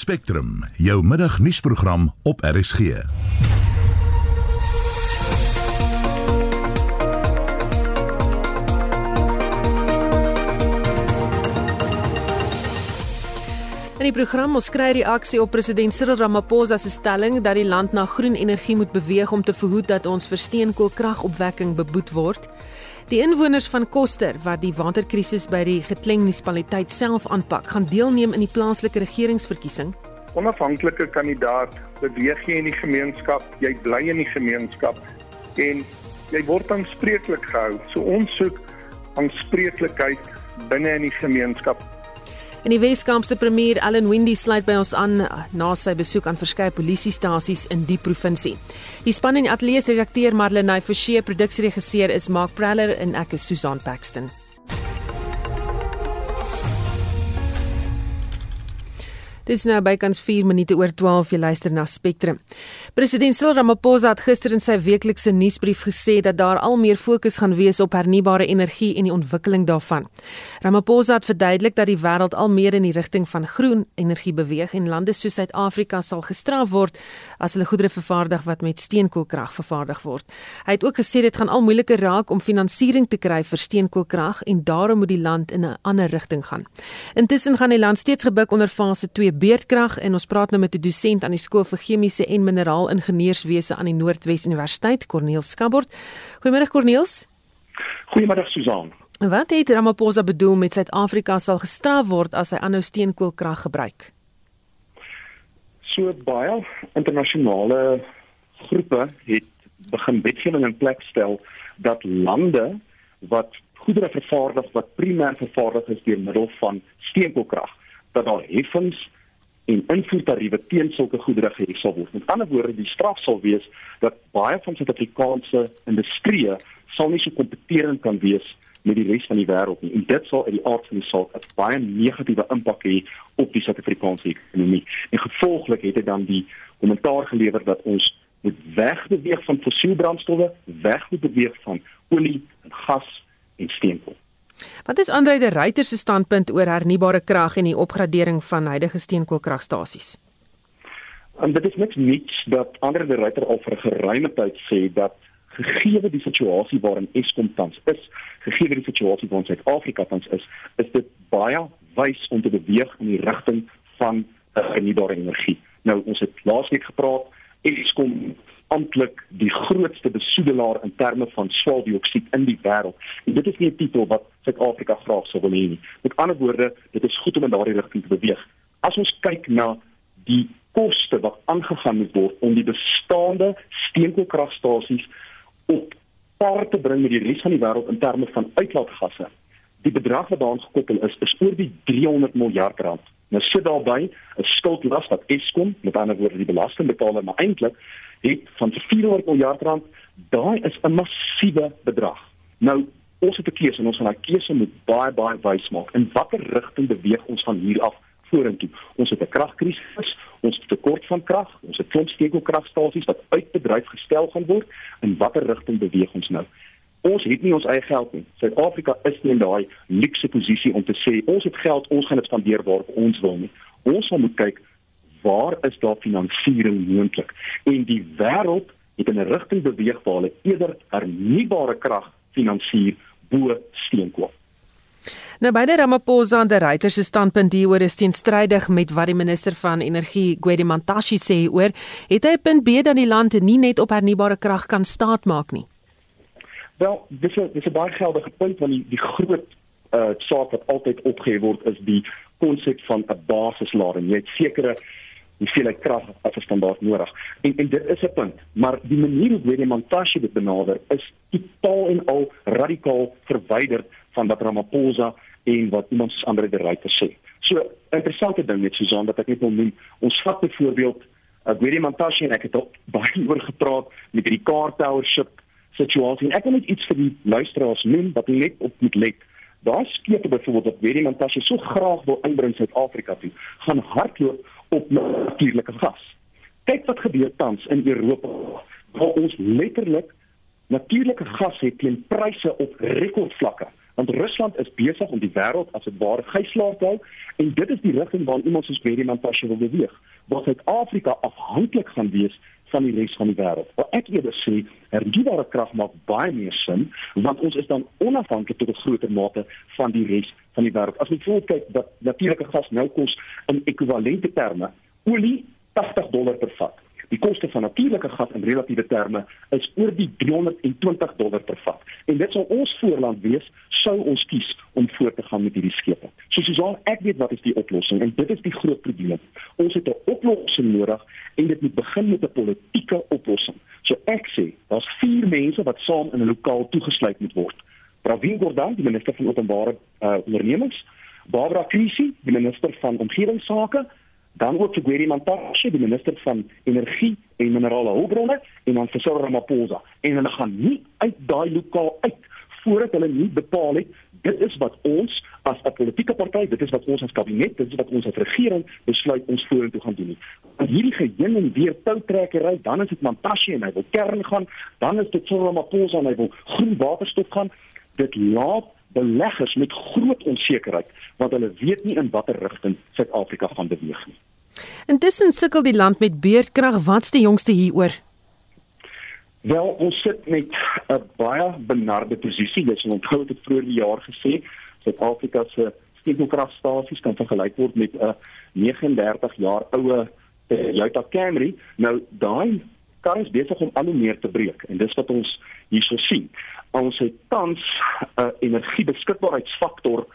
Spectrum, jou middagnuusprogram op RSG. In die program ons kry reaksie op president Cyril Ramaphosa se stelling dat die land na groen energie moet beweeg om te verhoed dat ons vir steenkoolkragopwekking beboet word. Die inwoners van Koster wat die waterkrisis by die Gekleng munisipaliteit self aanpak, gaan deelneem in die plaaslike regeringsverkiesing. Onafhanklike kandidaat beweeg jy in die gemeenskap, jy bly in die gemeenskap en jy word aanspreeklik gehou. So ons soek aanspreeklikheid binne in die gemeenskap In die Weskaapse premier Allan Windey sluit by ons aan na sy besoek aan verskeie polisiestasies in die provinsie. Die span en ateljee se redakteur Marlene Forsie, produksieregisseur is Mark Praller en ek is Susan Paxton. Dis nou bykans 4 minute oor 12 jy luister na Spectrum. President Cyril Ramaphosa het gister in sy weeklikse nuusbrief gesê dat daar al meer fokus gaan wees op hernubare energie en die ontwikkeling daarvan. Ramaphosa het verduidelik dat die wêreld al meer in die rigting van groen energie beweeg en lande soos Suid-Afrika sal gestraf word as hulle goedere vervaardig wat met steenkoolkrag vervaardig word. Hy het ook gesê dit gaan al moeiliker raak om finansiering te kry vir steenkoolkrag en daarom moet die land in 'n ander rigting gaan. Intussen gaan die land steeds gebuk onder fase 2 beerdkrag en ons praat nou met 'n dosent aan die skool vir chemiese en mineraal ingenieurswese aan die Noordwes Universiteit, Corneel Skabort. Goeiemôre Corneels. Goeiemôre Susan. Wat het Ramaphosa bedoel met Suid-Afrika sal gestraf word as hy aanhou steenkoolkrag gebruik? So baie internasionale groepe het begin wetgewing in plek stel dat lande wat goedere vervaardig wat primêr vervaardig is deur middel van steenkoolkrag dat daar heffings en invoertariewe teen sulke goedere gehef sal word. Met ander woorde, die straf sal wees dat baie van Suid-Afrikaanse industrie sal nie so kompeterend kan wees met die res van die wêreld nie. En dit sal uit die aard van die saak 'n baie negatiewe impak hê op die Suid-Afrikaanse ekonomie. En gevolglik het dit dan die kommentaar gelewer dat ons moet wegbeweeg van fossiel brandstowwe, wegbeweeg van olie en gas en steenkool. Wat is Andre de Ruyter se standpunt oor hernubare krag en die opgradering van huidige steenkoolkragstasies? En dit is niks niets dat Andre de Ruyter al vir 'n geruime tyd sê dat gegee die situasie waarin Eskom tans is, gegee die situasie waarin Suid-Afrika tans is, is dit baie wys om te beweeg in die rigting van hernubare energie. Nou ons het laasweek gepraat Eskom amptelik die grootste besoedelaar in terme van swaweldioksied in die wêreld. En dit is nie 'n titel wat Suid-Afrika graag sou wil hê nie. Met ander woorde, dit is goed om in daardie rigting te beweeg. As ons kyk na die koste wat aangegaan moet word om die bestaande steenkoolkragstasies op par te bring met die res van die wêreld in terme van uitlaatgasse. Die bedrag wat daaraan gekoppel is, is oor die 300 miljard rand. Nou sit daarby 'n skuldlas wat Eskom, met ander woorde die belastingbetaler, maar eintlik het van 400 miljard rand, daai is 'n massiewe bedrag. Nou ons het 'n keuse en ons gaan daai keuse moet baie baie wys maak. In watter rigting beweeg ons van hier af vorentoe? Ons het 'n kragkrisis, ons het tekort van krag, ons het klomp steenkoolkragstasies wat uit bedryf gestel gaan word. In watter rigting beweeg ons nou? Ons het nie ons eie geld nie. Suid-Afrika is nie in daai luukse posisie om te sê ons het geld, ons gaan dit spandeer waar ons wil nie. Ons moet kyk waar is daar finansiering moontlik? En die wêreld het in 'n rigting beweeg waar hulle eerder hernubare krag finansier bo steenkool. Nou beide Ramaphosa en die Reuters se standpunt hieroor is teenstrydig met wat die minister van energie Gwedi Mantashe sê oor het hy 'n punt B dat die land nie net op hernubare krag kan staatmaak nie. Wel, dis 'n dis 'n baie geldige punt want die die groot uh saak wat altyd opgehef word is die konsep van 'n basislading. Jy het sekere hoeveelheid krag as 'n standaard nodig. En en dit is 'n punt, maar die manier hoe die montage dit benader is totaal en al radikaal verwyder van wat Ramaphosa en wat iemand soos Andre de Ruyter sê. So interessante ding net Susan dat ek net wil noem. Ons vat byvoorbeeld uh, weet die montage en ek het ook baie oor gepraat met die car towership situasie. En ek wil net iets vir die luisteraars noem wat net op moet let. Daar skepe byvoorbeeld wat weet die montage so graag wil inbring Suid-Afrika toe, gaan hardloop op natuurlike gas. Kyk wat gebeur tans in Europa waar ons letterlik natuurlike gas het teen pryse op rekordvlakke want Rusland is besig om die wêreld as 'n ware gijslaer te hou en dit is die rigting waarin iemand soos Gary Mantashe wil beweeg waar Suid-Afrika afhanklik gaan wees van die res van die wêreld. Maar ek eerder sê hernubare krag maak baie meer sin want ons is dan onafhanklik tot 'n groter mate van die res van die wêreld. As jy voel kyk dat natuurlike gas nou kos in ekwivalente terme olie 80 dollar per vat. Die koste van natuurlike gas in relatiewe terme is oor die 320 dollar per vat. En dit sou ons voorland wees sou ons kies om voort te gaan met hierdie skepe. So Susan, ek weet wat is die oplossing en dit is die groot probleem. Ons het 'n oplossing nodig en dit moet begin met 'n politieke oplossing. So ek sê, daar's vier mense wat saam in 'n lokaal toegesluit moet word. Pravin Gordhan, die minister van openbare uh, ondernemings, Barbara Krisi, die minister van omgewingsake, dan ook vir Gweri Mantashe, die minister van energie en minerale hulpbronne en dan Cyril Ramaphosa. En hulle gaan nie uit daai lokaal uit voordat hulle nie bepaal het dit is wat ons as 'n politieke party, dit is wat ons as kabinet, dit is wat ons as regering besluit ons vorentoe gaan doen. En hierdie geheen en weer toutrekkery, dan is dit Mantashe en hy wil kern gaan, dan is dit Cyril Ramaphosa en hy wil groen waterstof gaan. Dit laat beleggers met groot onsekerheid want hulle weet nie in watter rigting Suid-Afrika gaan beweeg nie. Intussen sukkel die land met beurtkrag. Wat's die jongste hieroor? Wel, ons sit met 'n baie benarde posisie. Dis onthou dit vroeër die jaar gesê, Suid-Afrika se steenkoolkragstasies kan vergelyk word met 'n 39 jaar oue Toyota Camry. Nou daai kar is besig om al hoe meer te breek en dis wat ons hierso sien. Ons het tans 'n uh, energiebeskikbaarheidsfaktor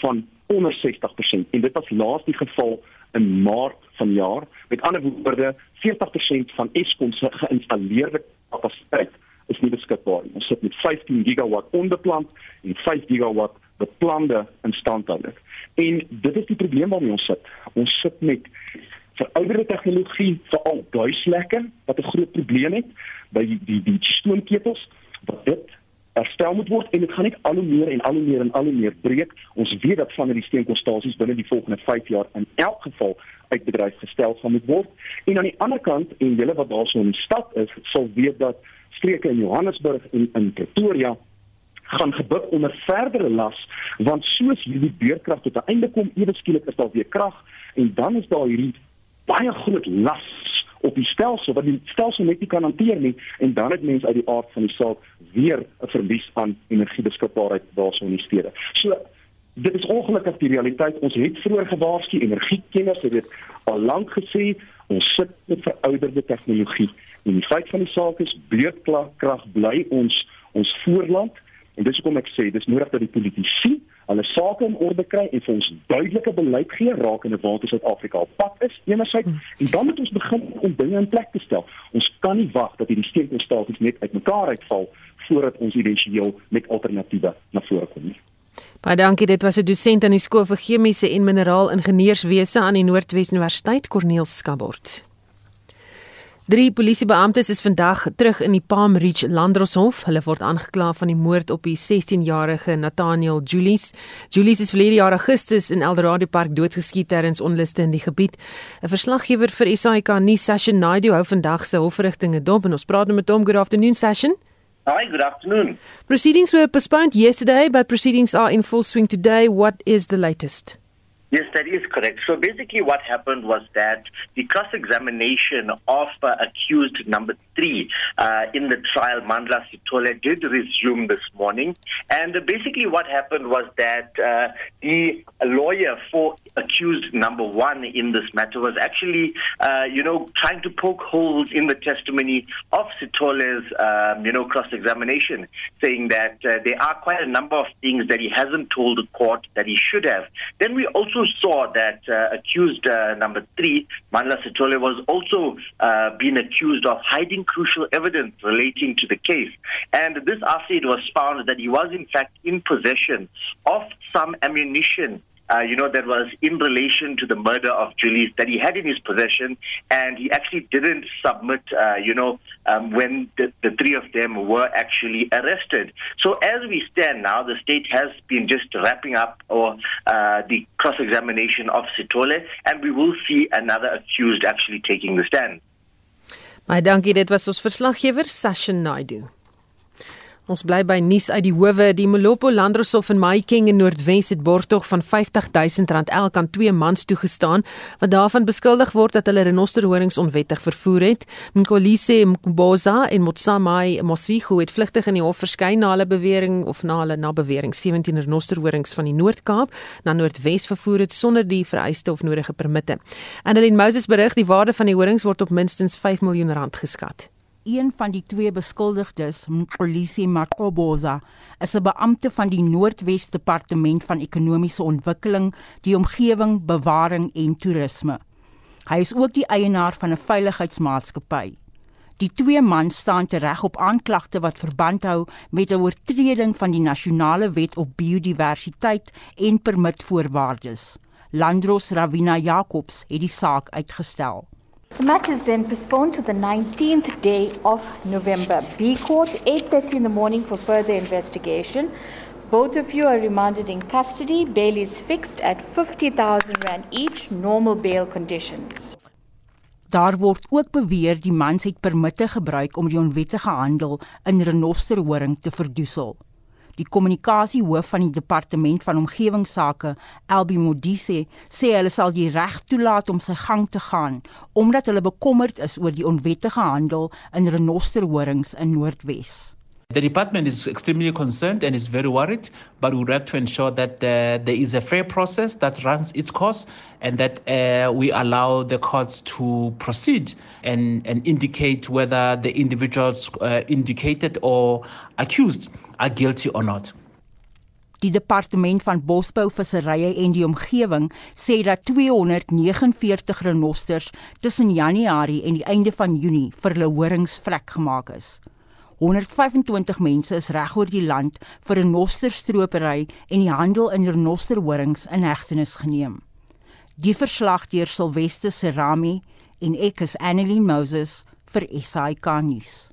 van onder 60% en dit was laas die geval in Maart vanjaar. Met ander woorde, 40% van Eskom se geïnstalleerde kapasiteit is nie beskikbaar nie. Ons sit met 15 gigawatt onbeplant en 5 gigawatt beplande instandhouding. En dit is die probleem waarmee ons sit. Ons sit met verouderde tegnologie veral duislekke wat 'n groot probleem het by die die, die stoomketels wat dit herstel moet word en dit gaan net al hoe meer en al hoe meer en al hoe meer breek. Ons weet dat van hierdie steenkoolstasies binne die volgende 5 jaar in elk geval uit bedryf gestel gaan moet word. En aan die ander kant en julle wat daarso in die stad is, sal weet dat streke in Johannesburg en in Pretoria gaan gebuk onder verdere las want soos hierdie beurkrag tot 'n einde kom ewe skielik is daar weer krag en dan is daar hierdie baie groot las op die stelsel wat die stelsel net nie kan hanteer nie en dan het mense uit die aard van die saak weer 'n verlies aan energiebeskikbaarheid daarso in die stede. So dit is ongelukkig die realiteit. Ons het vroeër gewaarsku energiekenners het dit al lank gesê ons sit met verouderde tegnologie en die feit van die saak is beurtkrag bly ons ons voorland en dis hoekom ek sê dis nodig dat die politici hulle sake in orde kry en vir ons duidelike beleid gee rakende waar Suid-Afrika op pad is enerzijds hmm. en dan moet ons begin om dinge in plek te stel. Ons kan nie wag dat hierdie steenkoolstasies net uitmekaar uitval voordat ons éventueel met alternatiewe na vore kom nie. Baie dankie, dit was 'n dosent aan die skool vir chemiese en mineraal ingenieurswese aan die Noordwes Universiteit, Corneel Skabort. Drie polisiebeamptes is vandag terug in die Palm Ridge Landdroshof. Hulle word aangekla van die moord op die 16-jarige Nathaniel Julies. Julies is verlede jaar Augustus in Eldorado Park doodgeskiet terwyl onluste in die gebied. 'n Verslaggewer vir SAK nuus, Sashin Naidu, hou vandag se hofrigtinge dop en ons praat nou met hom. Good afternoon, Sashin. Hi, good afternoon. Proceedings were postponed yesterday, but proceedings are in full swing today. What is the latest? Yes, that is correct. So basically, what happened was that the cross examination of uh, accused number three uh, in the trial, Mandla Sitole, did resume this morning. And uh, basically, what happened was that uh, the lawyer for accused number one in this matter was actually, uh, you know, trying to poke holes in the testimony of Sitole's, um, you know, cross examination, saying that uh, there are quite a number of things that he hasn't told the court that he should have. Then we also saw that uh, accused uh, number three, Manla Sitole, was also uh, being accused of hiding crucial evidence relating to the case. And this after it was found that he was in fact in possession of some ammunition uh, you know, that was in relation to the murder of Julius that he had in his possession, and he actually didn't submit, uh, you know, um, when the, the, three of them were actually arrested. So as we stand now, the state has been just wrapping up or uh, the cross-examination of Sitole, and we will see another accused actually taking the stand. Baie dankie, dit was ons verslaggewer Sasha Naidu. Ons bly by nuus uit die howe. Die Molopo Landroshof in Mahikeng in Noordwes het borgtog van R50000 elk aan twee mans toegestaan wat daarvan beskuldig word dat hulle renosterhorings onwettig vervoer het. Mkolise Mkuboza en Motsamai Mosigo het vlugtig in die hof verskyn na hulle bewering of na hulle na bewering 17 renosterhorings van die Noord-Kaap na Noordwes vervoer het sonder die vereiste of nodige permitte. Annelien Moses berig die waarde van die horings word op minstens 5 miljoen rand geskat een van die twee beskuldigdes, Polisie Makoboza, is 'n beampte van die Noordwes Departement van Ekonomiese Ontwikkeling, die omgewing, bewaring en toerisme. Hy is ook die eienaar van 'n veiligheidsmaatskappy. Die twee mans staan tereg op aanklagte wat verband hou met 'n oortreding van die nasionale wet op biodiversiteit en permitvoorwaardes. Landros Ravina Jacobs het die saak uitgestel. The matter is then postponed to the 19th day of November. B Court, 8.30 in the morning for further investigation. Both of you are remanded in custody. Bail is fixed at 50,000 Rand each, normal bail conditions. Daar word ook beweer die mans het permitte gebruik om die onwettige handel in renosterhoring te verdoesel. Die kommunikasiehoof van die departement van omgewingsake, Elbi Modise, sê hulle sal die reg toelaat om sy gang te gaan omdat hulle bekommerd is oor die onwettige handel in renosterhorings in Noordwes. The department is extremely concerned and is very worried, but we would like to ensure that uh, there is a fair process that runs its course and that uh, we allow the courts to proceed and, and indicate whether the individuals uh, indicated or accused are guilty or not. Die departement van bosbou, visserye en die omgewing sê dat 249 renosters tussen Januarie en die einde van Junie vir hulle horings vrek gemaak is. 125 mense is regoor die land vir 'n renosterstropery en die handel in renosterhorings in hegtenis geneem. Die verslag deur Silwester Serami en ek is Annelien Moses vir SAK nuus.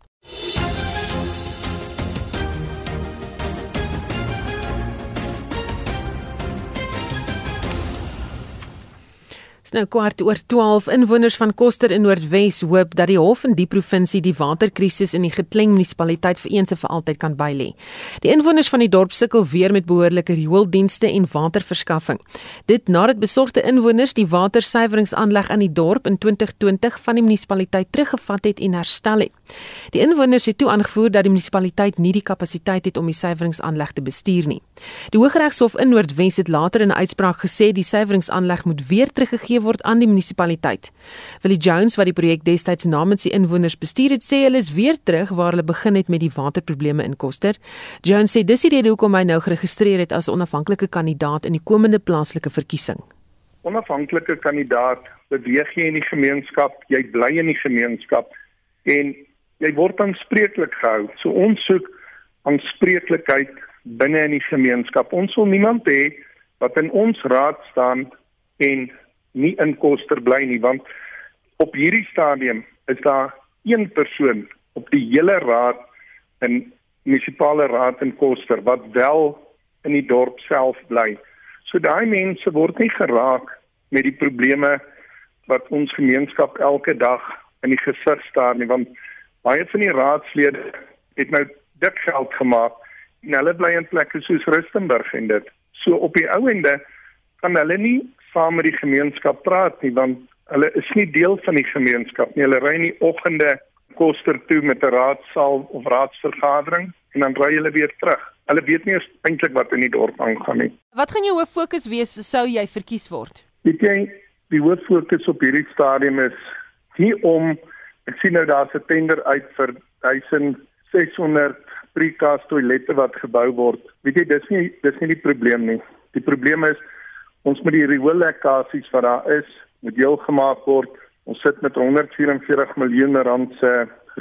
Nou kwart oor 12 inwoners van Koster in Noordwes hoop dat die hof in die provinsie die waterkrisis in die Gekleng munisipaliteit vir eens en vir altyd kan bylê. Die inwoners van die dorp sukkel weer met behoorlike riooldienste en waterverskaffing. Dit nadat besorgde inwoners die watersuiweringsaanleg aan die dorp in 2020 van die munisipaliteit teruggevat het en herstel het. Die inwoners het toe aangevoer dat die munisipaliteit nie die kapasiteit het om die suiweringsaanleg te bestuur nie. Die Hooggeregshof in Noordwes het later in 'n uitspraak gesê die suiweringsaanleg moet weer teruggegee word aan die munisipaliteit. Willie Jones wat die projek destyds namens die inwoners bestuur het, sê hulle is weer terug waar hulle begin het met die waterprobleme in Koster. Jones sê dis die rede hoekom hy nou geregistreer het as 'n onafhanklike kandidaat in die komende plaaslike verkiesing. Onafhanklike kandidaat beweeg jy in die gemeenskap, jy bly in die gemeenskap en jy word aanspreeklik gehou. So ons soek aanspreeklikheid binne in die gemeenskap. Ons wil niemand hê wat in ons raad staan en nie in Koster bly nie want op hierdie stadium is daar een persoon op die hele raad in munisipale raad in Koster wat wel in die dorp self bly. So daai mense word nie geraak met die probleme wat ons gemeenskap elke dag in die gesig staar nie want baie van die raadslede het nou dik geld gemaak en hulle bly in plekke soos Rustenburg en dit. So op die ou ende kan hulle nie saam met die gemeenskap praat nie want hulle is nie deel van die gemeenskap nie. Hulle ry in die oggende koster toe met 'n raadsaal of raadsvergadering en dan ry hulle weer terug. Hulle weet nie eintlik wat in die dorp aangaan nie. Wat gaan jou hoof fokus wees sou jy verkies word? Ek dink die hoof fokus op hierdie stadium is hier om ek sien nou daar's 'n tender uit vir 1600 precast toilette wat gebou word. Weet jy dis nie dis nie die probleem nie. Die probleem is Ons moet die rioollekkasies wat daar is, moet heel gemaak word. Ons sit met 144 miljoen rand se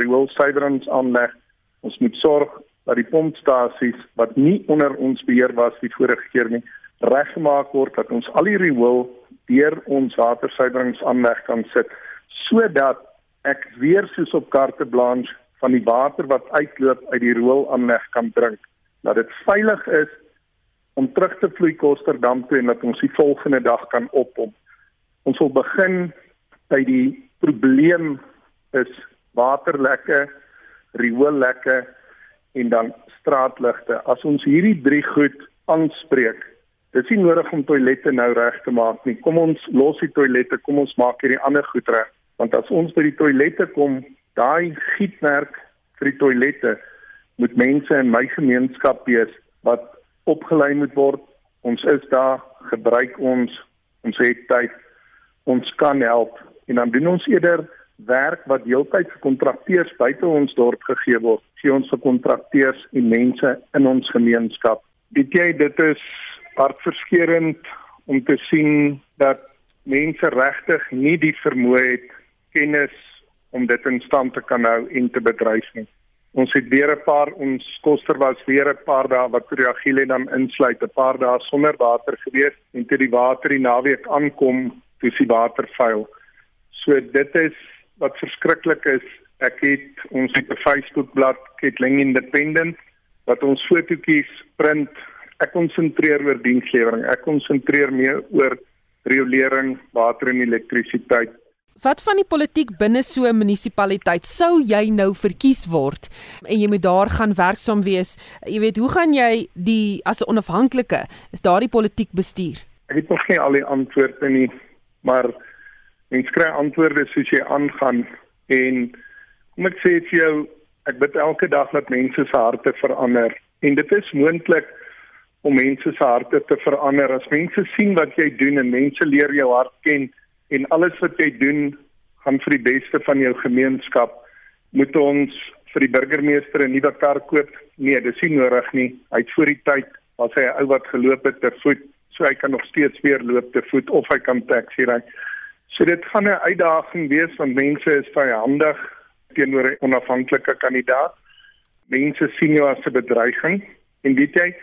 rioolsuiweringsaanleg. Ons moet sorg dat die pompstasies wat nie onder ons beheer was die vorige keer nie, reggemaak word dat ons al die riool deur ons watersuiweringsaanleg kan sit sodat ek weer soos op carte blanche van die water wat uitloop uit die rioolaanleg kan drink. Dat dit veilig is om terug te vloei Kosterdam toe en dat ons die volgende dag kan oppomp. Ons wil begin by die probleem is waterlekke, rioollekke en dan straatligte. As ons hierdie drie goed aanspreek, dis nie nodig om toilette nou reg te maak nie. Kom ons los die toilette, kom ons maak hierdie ander goed reg. Want as ons by die toilette kom, daai gietwerk vir die toilette moet mense in my gemeenskap wees wat opgelei moet word. Ons is daar, gebruik ons, ons het tyd, ons kan help en dan doen ons eerder werk wat heeltyd vir kontrakteurs buite ons dorp gegee word. Gee ons vir kontrakteurs en mense in ons gemeenskap. Weet jy dit is hartverskeurende om te sien dat mense regtig nie die vermoë het kennis om dit in stand te kan hou en te bedryf nie. Ons het weer 'n paar ons koster was weer 'n paar dae wat Reagile dan insluit, 'n paar dae sonder water gewees en toe die water die naweek aankom, toe die water vuil. So dit is wat verskriklik is. Ek het ons het 'n Facebookblad, Ketling Independent, wat ons fotootjies print. Ek konsentreer oor dienslewering. Ek konsentreer meer oor riolering, water en elektrisiteit Wat van die politiek binne so 'n munisipaliteit sou jy nou verkies word en jy moet daar gaan werksaam wees? Jy weet, hoe gaan jy die as 'n onafhanklike is daardie politiek bestuur? Ek het nog nie al die antwoorde nie, maar mens kry antwoorde soos jy aangaan en kom ek sê vir jou, ek bid elke dag dat mense se harte verander en dit is moontlik om mense se harte te verander as mense sien wat jy doen en mense leer jou hart ken en alles wat jy doen gaan vir die beste van jou gemeenskap. Moet ons vir die burgemeester 'n nuwe kar koop? Nee, dis nie nodig nie. Hy het voor die tyd was hy 'n ou wat geloop het te voet, so hy kan nog steeds weer loop te voet of hy kan taxi ry. So dit gaan 'n uitdaging wees want mense is vyandig teenoor 'n onafhanklike kandidaat. Mense sien jou as 'n bedreiging en weet jy,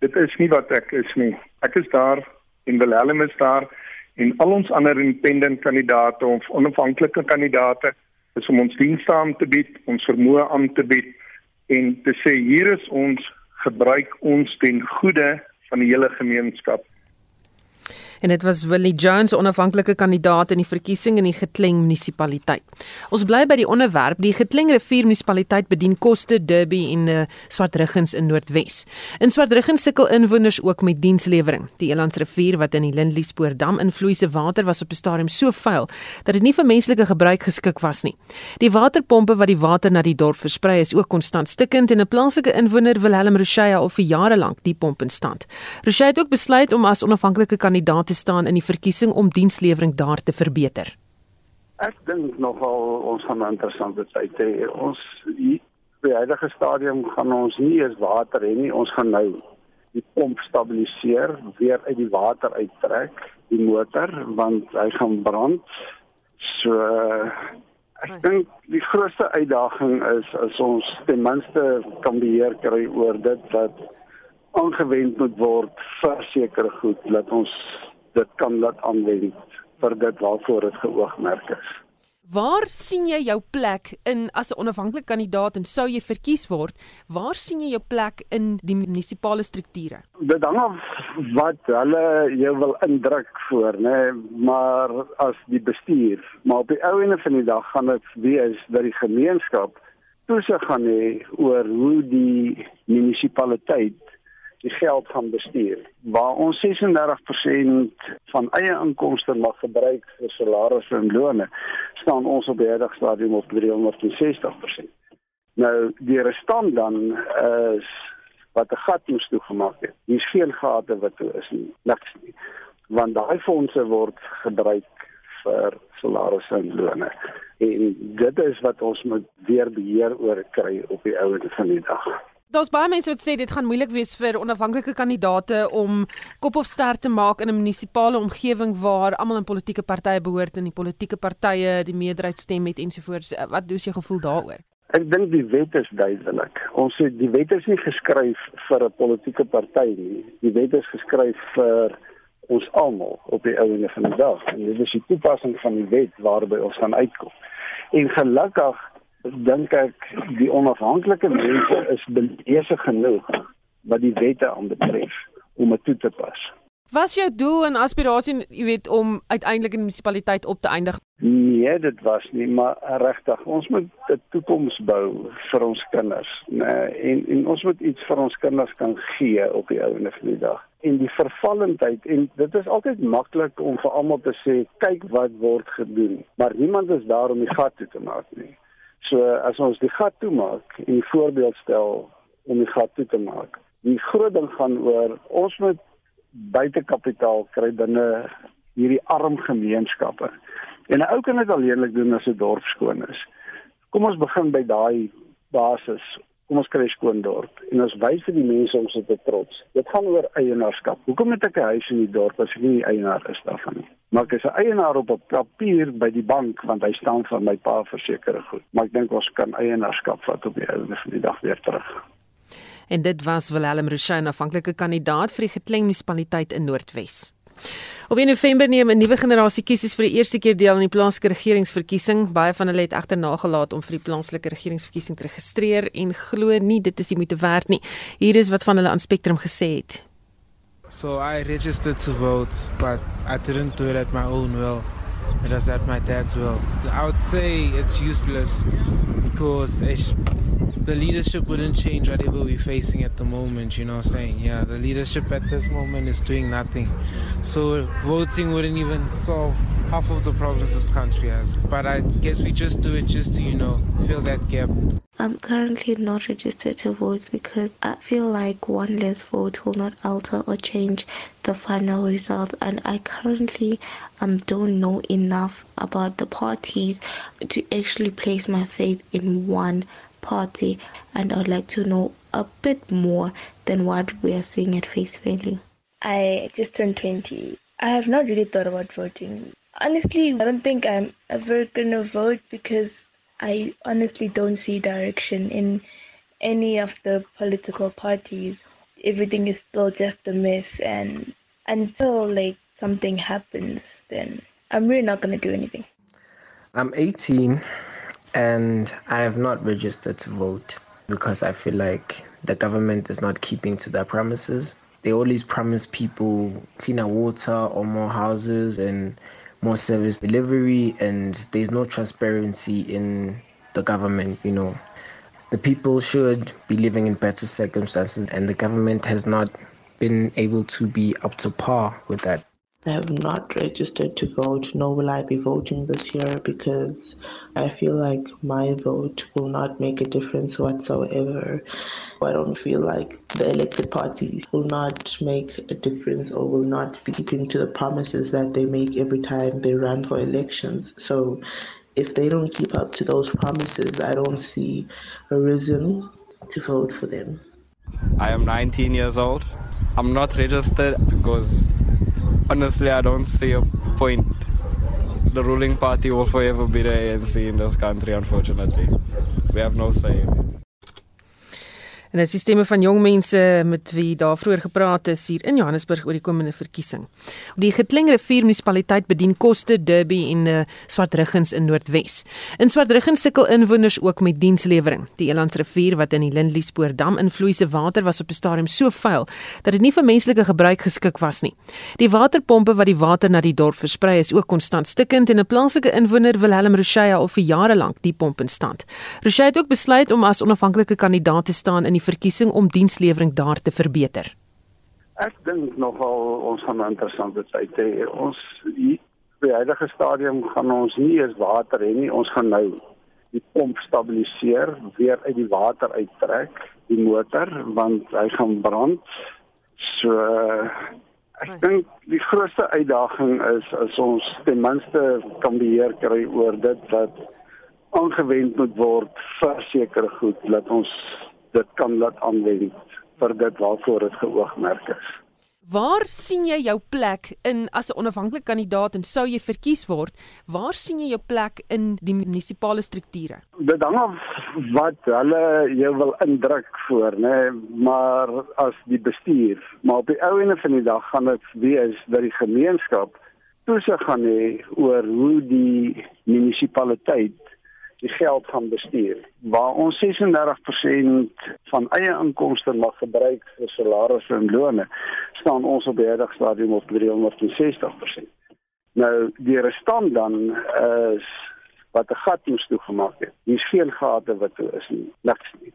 dit is nie wat ek is nie. Ek is daar en Willem is daar en al ons ander independent kandidate of onafhanklike kandidate is om ons dienste aan te bied, ons vermoë aan te bied en te sê hier is ons gebruik ons ten goede van die hele gemeenskap en dit was Willie Jones onafhanklike kandidaat in die verkiesing in die Getleng munisipaliteit. Ons bly by die onderwerp die Getleng rivier munisipaliteit bedien Koste Derby en uh, Swartruggens in Noordwes. In Swartruggens sukkel inwoners ook met dienslewering. Die Elandsrivier wat in die Lindliespoort dam invloei se water was op 'n stadium so vuil dat dit nie vir menslike gebruik geskik was nie. Die waterpompe wat die water na die dorp versprei is ook konstant stikkend en 'n plaaslike inwoner Willem Rochea al vir jare lank die pomp in stand. Rochea het ook besluit om as onafhanklike kandidaat te staan in die verkiesing om dienslewering daar te verbeter? Ek dink nogal ons gaan 'n interessante tyd hê. Ons die huidige stadium gaan ons nie eens water hê nie. Ons gaan nou die pomp stabiliseer, weer uit die water uittrek, die motor want hy gaan brand. So ek dink die grootste uitdaging is as ons ten minste kan beheer kry oor dit wat aangewend moet word vir sekere goed dat ons dit kan laat aanwend vir dit waarvoor dit geoogmerk is. Waar sien jy jou plek in as 'n onafhanklike kandidaat en sou jy verkies word? Waar sien jy jou plek in die munisipale strukture? Dit hang af wat hulle jou wil indruk voor, né, nee, maar as die bestuur, maar op die ou ene van die dag gaan dit wees dat die gemeenskap toesig gaan hê oor hoe die munisipaliteit die geld gaan bestuur. Waar ons 36% van eie inkomste mag gebruik vir salarisse en lone, staan ons op die huidige stadium op 360%. Nou die restant dan is wat 'n gat moes toegemaak het. Hier's geen gate wat toe is nie, niks nie. Want daai fondse word gebruik vir salarisse en lone. En dit is wat ons moet weer beheer oor kry op die ouende van die dag. Daar's baie mense wat sê dit gaan moeilik wees vir onafhanklike kandidaate om kop of ster te maak in 'n munisipale omgewing waar almal in politieke partye behoort en die politieke partye die meerderheid stem het ensovoorts. Eh, wat doen jy gevoel daaroor? Ek dink die wet is duidelik. Ons sê die wet is nie geskryf vir 'n politieke party nie. Die wet is geskryf vir ons almal op die ouene van die dag. En dit is die toepassing van die wet waarby ons gaan uitkom. En gelukkig dink ek die onafhanklike mense is besig genoeg wat die wette aanbetref om dit toe te pas. Was jou doel en aspirasie, jy weet, om uiteindelik in die munisipaliteit op te eindig? Nee, dit was nie, maar regtig, ons moet 'n toekoms bou vir ons kinders, nee, en en ons moet iets vir ons kinders kan gee op die ouene van die dag. En die vervallendheid en dit is altyd maklik om vir almal te sê, kyk wat word gedoen, maar niemand is daar om die gat toe te maak nie. So as ons die gat toemaak en 'n voorbeeld stel om die gat toe te maak. Die groot ding gaan oor ons moet buitekapitaal kry binne hierdie arm gemeenskappe. En 'n ou kan dit alleenlik doen as 'n dorp skoon is. Kom ons begin by daai basis. Kom ons kry skoon dorp en ons wys vir die mense ons is trots. Dit gaan oor eienaarskap. Hoekom het ek 'n huis in die dorp as ek nie eienaar is daarvan nie? Maar ek is 'n eienaar op 'n papier by die bank want hy staan vir my pa versekerde goed. Maar ek dink ons kan eienaarskap vat op die einde van die dag weer terug en dit was Willem Rushain afhanklike kandidaat vir die Gekleng munisipaliteit in Noordwes. Op 1 November neem 'n nuwe generasie kiesies vir die eerste keer deel aan die plaaslike regeringsverkiesing. Baie van hulle het egter nagelaat om vir die plaaslike regeringsverkiesing te registreer en glo nie dit is die moeite werd nie. Hier is wat van hulle aan Spectrum gesê het. So I registered to vote, but I didn't do it at my own will. It was at my dad's will. I would say it's useless because the leadership wouldn't change whatever we're facing at the moment, you know what I'm saying? Yeah, the leadership at this moment is doing nothing. So voting wouldn't even solve half of the problems this country has. But I guess we just do it just to, you know, fill that gap. I'm currently not registered to vote because I feel like one less vote will not alter or change the final result and I currently um, don't know enough about the parties to actually place my faith in one party and I'd like to know a bit more than what we are seeing at face value. I just turned 20. I have not really thought about voting. Honestly, I don't think I'm ever gonna vote because I honestly don't see direction in any of the political parties. Everything is still just a mess and until like something happens then I'm really not gonna do anything. I'm 18 and I have not registered to vote because I feel like the government is not keeping to their promises. They always promise people cleaner water or more houses and more service delivery, and there's no transparency in the government, you know. The people should be living in better circumstances, and the government has not been able to be up to par with that. I have not registered to vote, nor will I be voting this year because I feel like my vote will not make a difference whatsoever. I don't feel like the elected parties will not make a difference or will not be keeping to the promises that they make every time they run for elections. So if they don't keep up to those promises, I don't see a reason to vote for them. I am 19 years old. I'm not registered because honestly, I don't see a point. The ruling party will forever be the ANC in this country, unfortunately. We have no say. En dit is die stemme van jong mense met wie daar vroeër gepraat is hier in Johannesburg oor die komende verkiesing. Die Getleng rivier munisipaliteit bedien Koste, Durban en uh, Swartruggens in Noordwes. In Swartruggens sukkel inwoners ook met dienslewering. Die Elandsrivier wat in die Lindliespoort-dam invloei se water was op 'n stadium so vuil dat dit nie vir menslike gebruik geskik was nie. Die waterpompe wat die water na die dorp versprei is ook konstant stikkend en 'n plaaslike inwoner Willem Rochea al vir jare lank die pomp in stand. Rochea het ook besluit om as onafhanklike kandidaat te staan in die verkiesing om dienslewering daar te verbeter? Ek dink nogal ons gaan 'n interessante tyd hê. Ons hier by huidige stadium gaan ons nie eens water hê nie. Ons gaan nou die pomp stabiliseer, weer uit die water uittrek, die motor want hy gaan brand. So ek dink die grootste uitdaging is as ons ten minste kan beheer kry oor dit wat aangewend moet word vir sekere goed dat ons dit kan laat aanwend vir dit waarvoor dit geoogmerk is. Waar sien jy jou plek in as 'n onafhanklike kandidaat en sou jy verkies word? Waar sien jy jou plek in die munisipale strukture? Dit hang af wat hulle jou wil indruk voor, nê, nee, maar as die bestuur, maar op die ou ene van die dag gaan dit wees dat die gemeenskap toesig gaan hê oor hoe die munisipaliteit die geld gaan bestuur. Waar ons 36% van eie inkomste mag gebruik vir salarisse en lone, staan ons op die huidige stadium op 360%. Nou die restant dan is wat 'n gat moes toegemaak het. Hier's geen gate wat toe is nie, niks nie.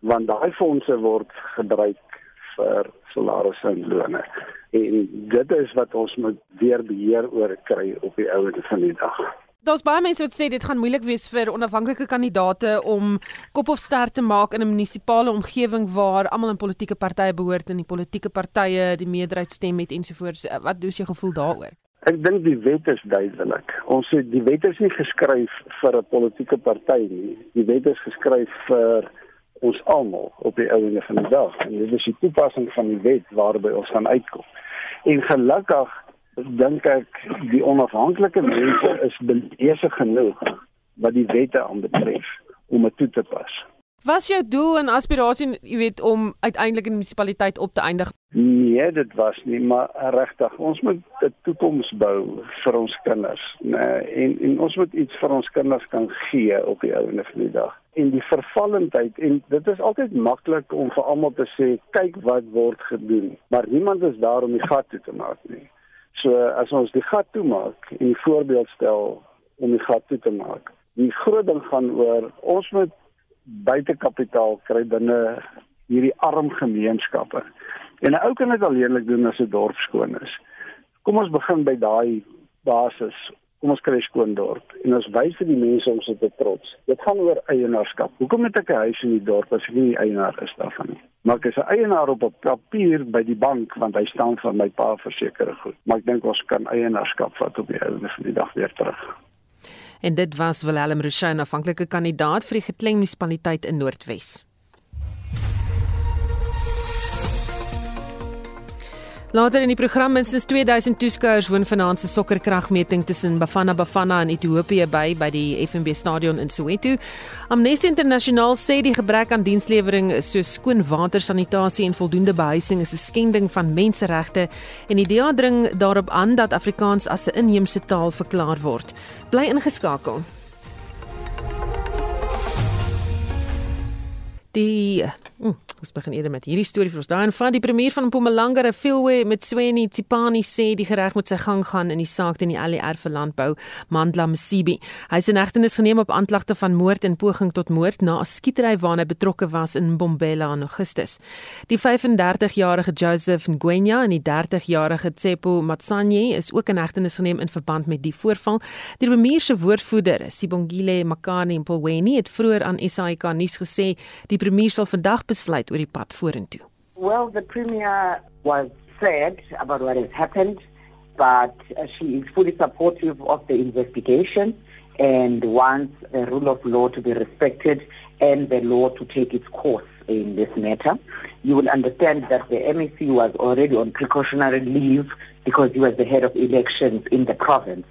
Want daai fondse word gebruik vir salarisse en lone. En dit is wat ons moet weer beheer oor kry op die ouende van die dag. Daar's baie mense wat sê dit gaan moeilik wees vir onafhanklike kandidaate om kop of ster te maak in 'n munisipale omgewing waar almal in politieke partye behoort en die politieke partye die meerderheid stem het ensovoorts. Wat doen jy gevoel daaroor? Ek dink die wet is duidelik. Ons sê die wet is nie geskryf vir 'n politieke party nie. Die wet is geskryf vir ons almal op die einde van die dag. En dit is die toepassing van die wet waarby ons gaan uitkom. En gelukkig dink ek die onafhanklike mense is besig genoeg wat die wette aanbetref om dit toe te pas. Was jou doel en aspirasie, jy weet, om uiteindelik in die munisipaliteit op te eindig? Nee, dit was nie, maar regtig, ons moet 'n toekoms bou vir ons kinders, nee, en en ons moet iets vir ons kinders kan gee op die einde van die dag. En die vervallendheid en dit is altyd maklik om vir almal te sê, kyk wat word gedoen, maar niemand is daar om die gat toe te maak nie. So as ons die gat toemaak en 'n voorbeeld stel om die gat toe te maak. Die groot ding gaan oor ons moet buitekapitaal kry binne hierdie arm gemeenskappe. En 'n ou kan dit alleenlik doen as 'n dorp skoon is. Kom ons begin by daai basis. Kom ons kry skoon dorp en ons wys vir die mense ons is trots. Dit gaan oor eienaarskap. Hoekom het ek 'n huis in die dorp as ek nie eienaar is daarvan nie? maar ek is 'n eienaar op 'n papier by die bank want hy staan vir my pa versekerde goed. Maar ek dink ons kan eienaarskap vat op die einde van die dag weer terug. En dit was Willem Rushen, afhanklike kandidaat vir die Gekleng munisipaliteit in Noordwes. Later in die program minstens 2000 toeskouers woon vanaand se sokkerkragmeting tussen Bafana Bafana en Ethiopië by by die FNB stadion in Soweto. Amnesty International sê die gebrek aan dienslewering soos skoon water, sanitasie en voldoende behuising is 'n skending van menseregte en die DEA dring daarop aan dat Afrikaans as 'n inheemse taal verklaar word. Bly ingeskakel. Die hm, Ons begin eerder met hierdie storie vir ons. Daar in van die premier van Mpumalanga, Refilwe Metsweni Tsipani sê die gereg moet sy gang gaan in die saak teen die ALR vir landbou, Mandla Msibi. Hy is in hegtenis geneem op aanklagte van moord en poging tot moord na 'n skietery waarna hy betrokke was in Bombela in Augustus. Die 35-jarige Joseph Ngwenya en die 30-jarige Tsepo Matsanye is ook in hegtenis geneem in verband met die voorval. Die premier se woordvoerder, Sibongile Makani Mpweni, het vroeër aan SAK nuus gesê die premier sal vandag besluit oor die pad vorentoe. Well, the premier was sad about what has happened, but uh, she is fully supportive of the investigation and wants the rule of law to be respected and the law to take its course in this matter. You will understand that the MEC was already on precautionary leave because he was the head of elections in the province.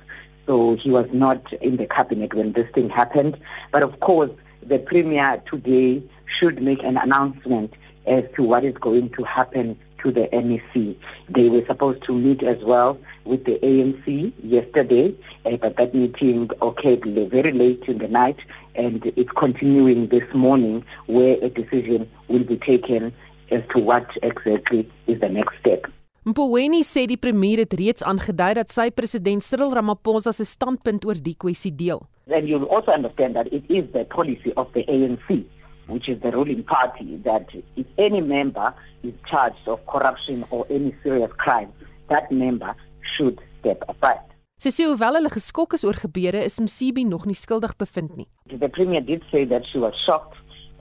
So he was not in the cabinet when this thing happened. But of course, the premier today should make an announcement as to what is going to happen to the NEC. They were supposed to meet as well with the ANC yesterday, uh, but that meeting occurred very late in the night, and it's continuing this morning where a decision will be taken as to what exactly is the next step. Mpoweni sê die premier het reeds aangedui dat sy president Cyril Ramaphosa se standpunt oor die kwessie deel. Then you'll also understand that it is the policy of the ANC which is the ruling party, that if any member is charged of corruption or any serious crime, that member should step aside. Sy sê hoewel hulle geskok is oor gebeure, is Msibi nog nie skuldig bevind nie. The premier did say that she was shocked,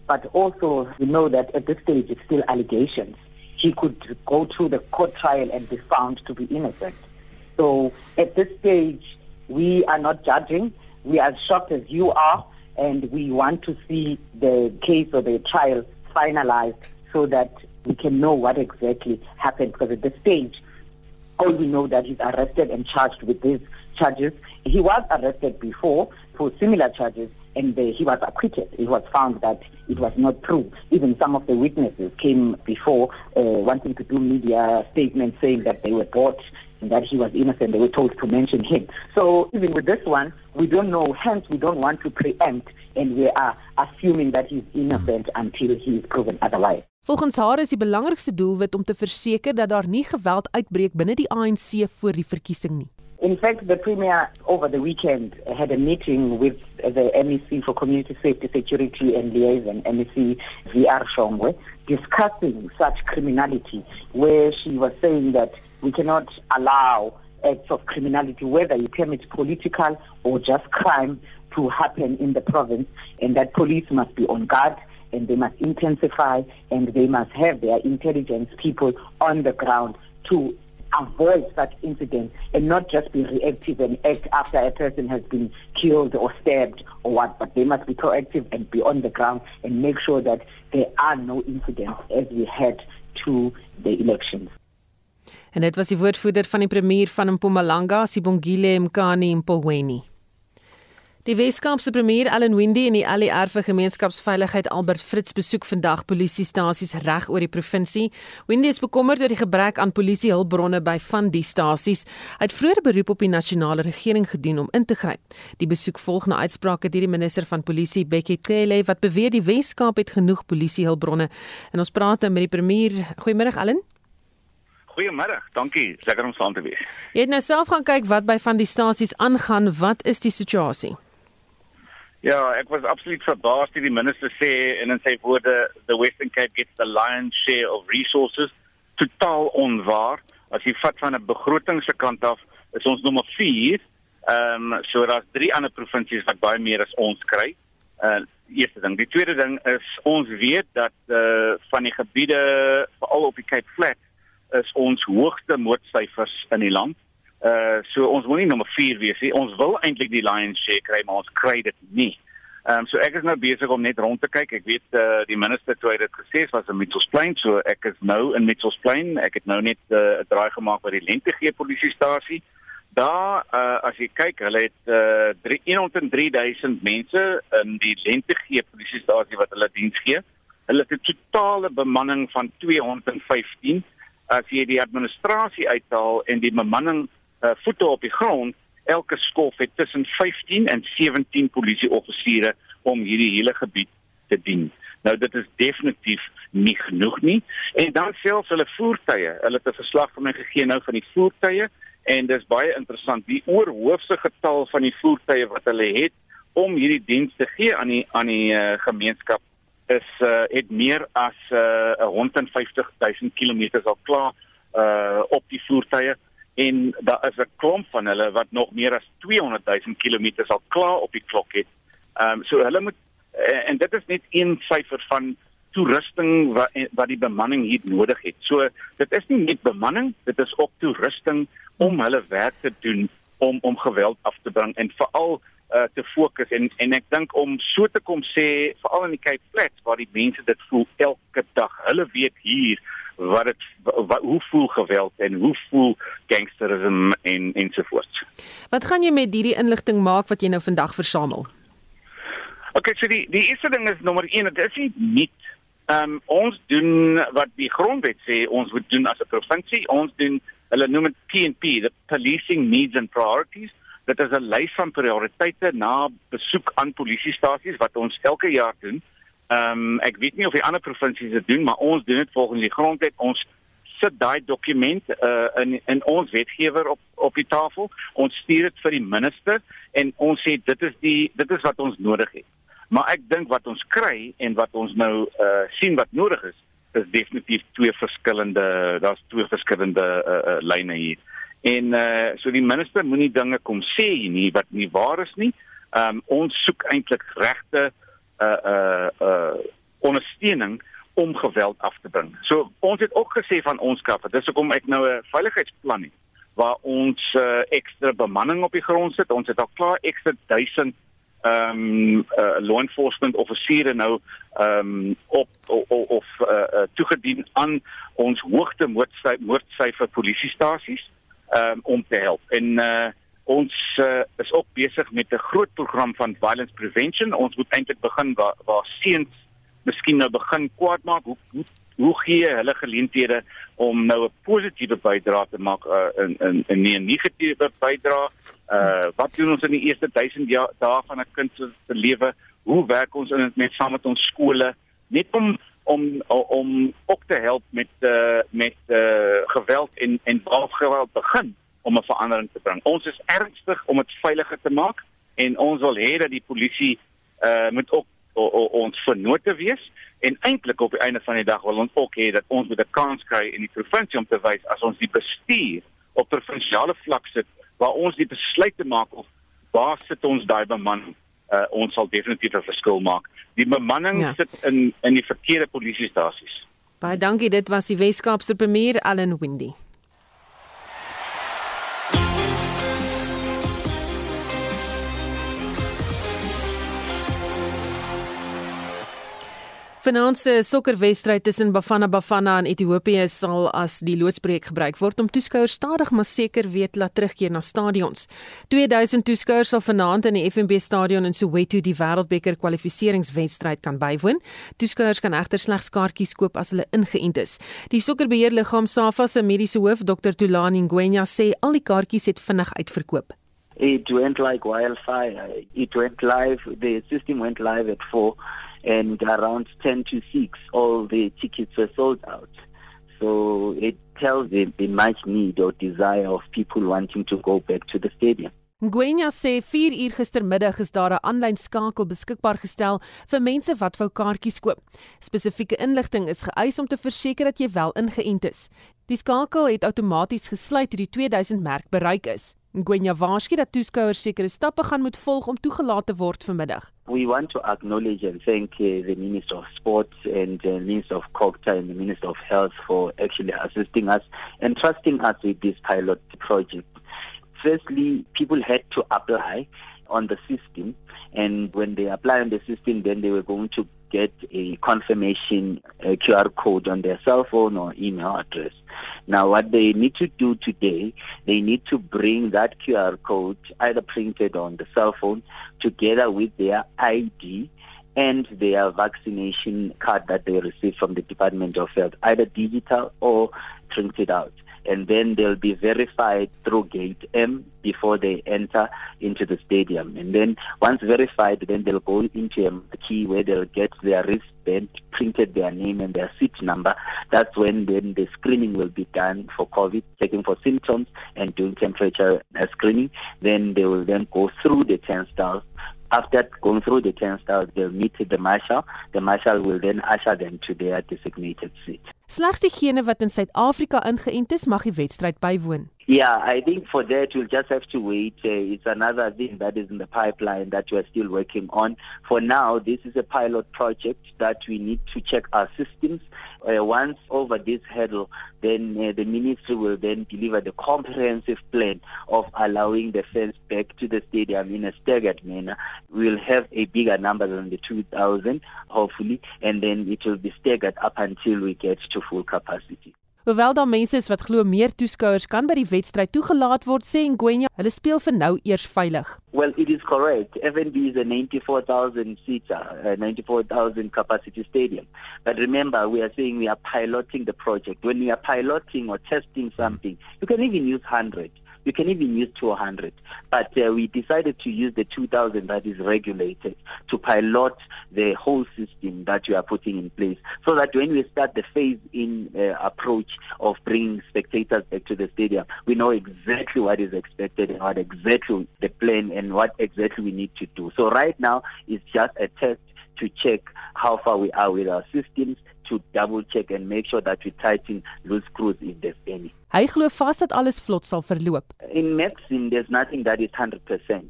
but also we know that at this stage it's still allegations. He could go through the court trial and be found to be innocent. So at this stage, we are not judging. We are as shocked as you are and we want to see the case or the trial finalized so that we can know what exactly happened. Because at this stage all we know that he's arrested and charged with these charges. He was arrested before for similar charges and uh, he was acquitted. It was found that it was not true. Even some of the witnesses came before uh, wanting to do media statements saying that they were bought that he was innocent. They were told to mention him. So even with this one, we don't know. Hence, we don't want to preempt, and we are assuming that he's innocent until he is proven otherwise. Volgens haar is die belangrikste doelwit om te verseker dat daar nie geweld uitbreek binne die ANC voor die verkiesing nie. In fact, the Premier over the weekend had a meeting with the MEC for Community Safety, Security and Liaison, MEC VR Shongwe, discussing such criminality, where she was saying that we cannot allow acts of criminality, whether you term it political or just crime, to happen in the province, and that police must be on guard and they must intensify and they must have their intelligence people on the ground to avoid such incidents and not just be reactive and act after a person has been killed or stabbed or what, but they must be proactive and be on the ground and make sure that there are no incidents as we head to the elections. En dit was die woordvoerder van die premier van Mpumalanga, Sibongile Mkani Mpolweni. Die Weskaapse premier Allan Windey en die ALR vir gemeenskapsveiligheid Albert Fritz besoek vandag polisiestasies reg oor die provinsie. Windey is bekommerd oor die gebrek aan polisiehulpbronne by van die stasies. Hy het vroeër beroep op die nasionale regering gedoen om in te gryp. Die besoek volg na uitsprake deur die minister van polisie Bekkie Cele wat beweer die Weskaap het genoeg polisiehulpbronne. En ons praat nou met die premier. Goeiemôre Allan. Goeiemôre, dankie. Lekker om saam te wees. Jy het nou self gaan kyk wat by van die stasies aangaan. Wat is die situasie? Ja, ek was absoluut verbaas toe die minister sê en in sy woorde the Western Cape gets the lion's share of resources totaal onwaar. As jy vat van 'n begroting se kant af, is ons nommer 4. Ehm um, so daar's drie ander provinsies wat baie meer as ons kry. Uh eerste ding, die tweede ding is ons weet dat eh uh, van die gebiede veral op die Cape Flat is ons hoogste moordsyfers in die land. Uh so ons wil nie nommer 4 wees nie. Ons wil eintlik die Lions share kry, maar ons kry dit nie. Ehm um, so ek is nou besig om net rond te kyk. Ek weet uh die minister toe het dit gesê was in Mitchells Plain, so ek is nou in Mitchells Plain. Ek het nou net uh, 'n uh, draai gemaak by die Lentegee polisiestasie. Daar uh as jy kyk, hulle het uh 303000 mense in die Lentegee polisiestasie wat hulle diens gee. Hulle het 'n totale bemanning van 215 as jy die administrasie uithaal en die bemanning uh, voete op die grond, elke skof het tussen 15 en 17 polisieoffisiere om hierdie hele gebied te dien. Nou dit is definitief nie genoeg nie. En dan selfs hulle voertuie. Hulle het 'n verslag van my gegee nou van die voertuie en dis baie interessant. Die oorhoofse getal van die voertuie wat hulle het om hierdie diens te gee aan die aan die uh, gemeenskap is uh, het meer as uh, 150 000 km al klaar uh, op die voertuie en daar is 'n klomp van hulle wat nog meer as 200 000 km al klaar op die klok het. Ehm um, so hulle moet eh, en dit is net een syfer van toerusting wat wat die bemanning hier nodig het. So dit is nie net bemanning, dit is ook toerusting om hulle werk te doen om om geweld af te bring en veral uh, te fokus en en ek dink om so te kom sê veral in die Cape Flats waar die mense dit voel elke dag. Hulle weet hier wat dit wat hoe voel geweld en hoe voel gangsterisme en ensovoorts. Wat gaan jy met hierdie inligting maak wat jy nou vandag versamel? OK, so die die eerste ding is nommer 1, dit is nie ehm um, ons doen wat die grondwet sê ons moet doen as 'n provinsie. Ons doen hulle noem dit PNP, the policing needs and priorities. Dit is 'n lys van prioriteite na besoek aan polisiestasies wat ons elke jaar doen. Ehm um, ek weet nie of die ander provinsies dit doen, maar ons doen dit volgens die grondwet. Ons sit daai dokument uh, in in ons wetgewer op op die tafel. Ons stuur dit vir die minister en ons sê dit is die dit is wat ons nodig het. Maar ek dink wat ons kry en wat ons nou uh, sien wat nodig is, is definitief twee verskillende daar's twee verskillende uh, uh, lyne hier. En uh, so die minister moenie dinge kom sê nie wat nie waar is nie. Ehm um, ons soek eintlik regte uh uh uh ondersteuning om geweld af te bring. So ons het ook gesê van ons kant, dis hoekom ek nou 'n veiligheidsplan het waar ons uh, ekstra bemanning op die grond sit. Ons het al klaar ekstra 1000 ehm um, uh, law enforcement offisiere nou ehm um, op of, of uh, uh, toegedien aan ons hoogte moordsyfer polisiestasies ehm um, om te help. En uh ons uh, is ook besig met 'n groot program van violence prevention. Ons moet eintlik begin waar waar seuns miskien nou begin kwaad maak. Hoe hoe hoe gee hulle geleenthede om nou 'n positiewe bydrae te maak uh, in in in nie 'n negatiewe bydrae uh wat doen ons in die eerste 1000 dae van 'n kind se lewe hoe werk ons in met saam met ons skole? Net om om om ook te help met uh, met uh, geweld en en geweld begin om 'n verandering te bring. Ons is ernstig om dit veiliger te maak en ons wil hê dat die polisie uh moet ook o, o, ons vernote wees en eintlik op die einde van die dag wil ons ook hê dat ons met 'n kans kry in die provinsie om te wys as ons die bestuur op provinsiale vlak sit waar ons die besluit te maak of waar sit ons daai bemanning uh, ons sal definitief 'n verskil maak. Die bemanning ja. sit in in die verkeerde polisiestasies. Baie dankie, dit was die Weskaapse premier Allan Windy. Vanaand se sokkerwedstryd tussen Bafana Bafana en Ethiopië sal as die loodspreek gebruik word om toeskouers stadig maar seker weet laat terugkeer na stadions. 2000 toeskouers sal vanaand in die FNB stadion in Soweto die Wêreldbeker kwalifikasiewedstryd kan bywoon. Toeskouers kan egter slegs kaartjies koop as hulle ingeënt is. Die sokkerbeheerliggaam SAFA se mediese hoof, Dr Tulani Ngwenya, sê al die kaartjies het vinnig uitverkoop. It went like wildfire. It went live. The system went live at 4 and around 10 to 6 all the tickets were sold out so it tells the, the much need or desire of people wanting to go back to the stadium Gwenya sê 4 uur gistermiddag is daar 'n aanlyn skakel beskikbaar gestel vir mense wat wou kaartjies koop. Spesifieke inligting is geëis om te verseker dat jy wel ingeënt is. Die skakel het outomaties gesluit toe die 2000 merk bereik is. Gwenya waarsku dat toeskouers sekere stappe gaan moet volg om toegelaat te word vanmiddag. We want to acknowledge and thank uh, the Minister of Sports and the Minister of Culture and the Minister of Health for actually assisting us and trusting us with this pilot project. Firstly, people had to apply on the system and when they apply on the system then they were going to get a confirmation a QR code on their cell phone or email address. Now, what they need to do today, they need to bring that QR code either printed on the cell phone together with their ID and their vaccination card that they received from the Department of Health, either digital or printed out and then they'll be verified through gate M before they enter into the stadium. And then once verified, then they'll go into a key where they'll get their wristband, printed their name and their seat number. That's when then the screening will be done for COVID, checking for symptoms and doing temperature uh, screening. Then they will then go through the turnstiles after going through the turnstile, they'll meet the marshal. The marshal will then usher them to their designated seat. Slegs diegene wat in Suid-Afrika ingeënt is, mag die wedstryd bywoon. Yeah, I think for that we'll just have to wait. Uh, it's another thing that is in the pipeline that we're still working on. For now, this is a pilot project that we need to check our systems. Uh, once over this hurdle, then uh, the ministry will then deliver the comprehensive plan of allowing the fans back to the stadium in a staggered manner. We'll have a bigger number than the 2,000, hopefully, and then it will be staggered up until we get to full capacity. Hoewel daar mense is wat glo meer toeskouers kan by die wedstryd toegelaat word, sê Ngwenya, hulle speel vir nou eers veilig. Well, it is correct. FNB is a 94,000 seater, a 94,000 capacity stadium. But remember, we are saying we are piloting the project. When we are piloting or testing something, you can even use 100. You can even use 200. But uh, we decided to use the 2000 that is regulated to pilot the whole system that we are putting in place so that when we start the phase in uh, approach of bringing spectators back to the stadium, we know exactly what is expected and what exactly the plan and what exactly we need to do. So right now it's just a test to check how far we are with our systems to double check and make sure that we tighten loose screws if there's any. Hy glo vas dat alles vlot sal verloop. In medicine there's nothing that is 100%.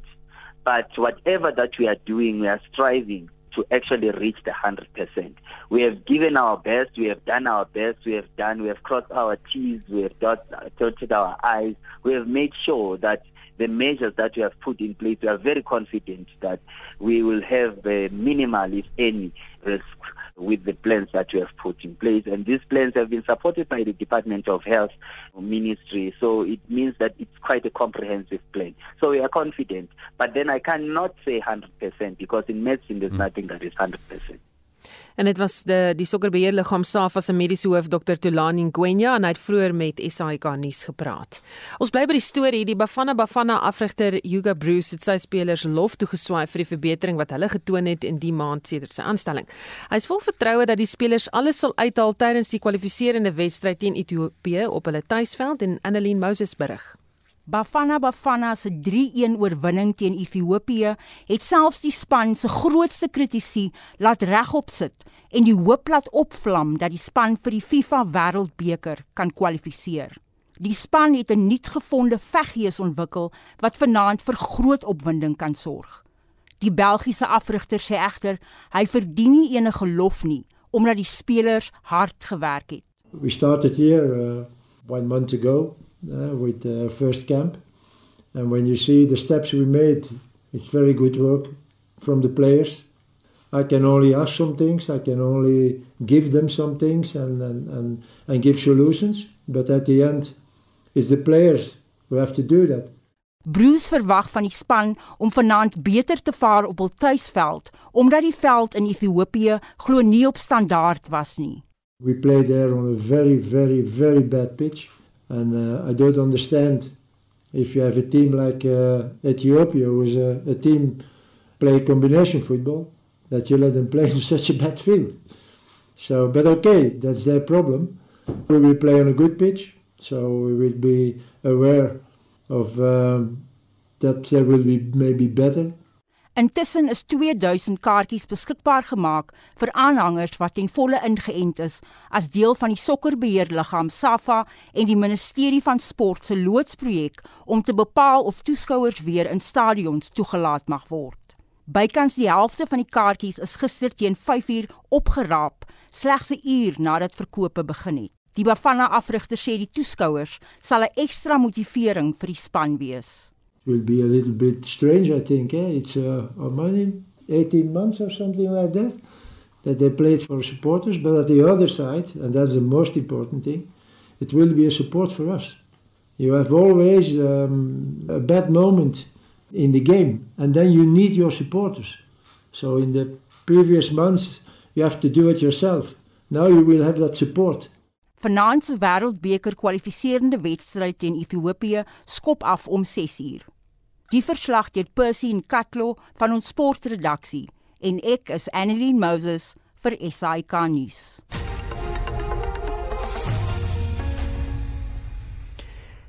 But whatever that we are doing, we are striving to actually reach the 100%. We have given our best, we have done our best, we have done, we have crossed our T's, we have dot, dotted our I's, we have made sure that the measures that we have put in place, we are very confident that we will have a minimal, if any, risk with the plans that we have put in place. And these plans have been supported by the Department of Health Ministry. So it means that it's quite a comprehensive plan. So we are confident. But then I cannot say 100% because in medicine there's mm. nothing that is 100%. En dit was die die sokkerbeheerliggaam SAFA se mediese hoof Dr Tulani Ngwenya en hy het vroeër met SAK nuus gepraat. Ons bly by die storie, die Bafana Bafana afrigter Hugo Bruce het sy spelers lof toegeswaai vir die verbetering wat hulle getoon het in die maand sedert sy aanstelling. Hy is vol vertroue dat die spelers alles sal uithaal tydens die kwalifiserende wedstryd teen Ethiopië op hulle tuisveld en Annelien Moses berig. Bafana Bafana se 3-1 oorwinning teen Ethiopië het selfs die span se grootste kritisie laat regop sit en die hoop laat opvlam dat die span vir die FIFA Wêreldbeker kan kwalifiseer. Die span het 'n nuutgevonde veggees ontwikkel wat vanaand vir groot opwinding kan sorg. Die Belgiese afrigter sê egter hy verdien nie enige lof nie omdat die spelers hard gewerk het. We started here uh, one month ago with the first camp. And when you see the steps we made, it's very good work from the players. I can only ask some things, I can only give them some things and, and, and, and give solutions. But at the end, it's the players who have to do that. Bruce verwag van die span om vanaand beter te vaar op hul tuisveld omdat die veld in Ethiopië glo nie op standaard was nie. We played there on a very very very bad pitch. And uh, I don't understand if you have a team like uh, Ethiopia, who is a, a team play combination football, that you let them play in such a bad field. So, but okay, that's their problem. We will play on a good pitch, so we will be aware of um, that there will be maybe better Intussen is 2000 kaartjies beskikbaar gemaak vir aanhangers wat ten volle ingeënt is as deel van die sokkerbeheerliggaam SAFA en die Ministerie van Sport se loodsprojek om te bepaal of toeskouers weer in stadions toegelaat mag word. Bykans die helfte van die kaartjies is gister teen 5uur opgeraap, slegs 'n uur nadat verkope begin het. Die Bafana afrigter sê die toeskouers sal 'n ekstra motivering vir die span wees. Will be a little bit strange, I think. Eh? It's uh, how many? 18 months or something like that that they played for supporters. But at the other side, and that's the most important thing, it will be a support for us. You have always um, a bad moment in the game, and then you need your supporters. So in the previous months, you have to do it yourself. Now you will have that support. Vanaand se Wêreldbeker kwalifiserende wedstryd teen Ethiopië skop af om 6uur. Die verslag deur Percy en Katlo van ons sportredaksie en ek is Annelien Moses vir SAK nuus.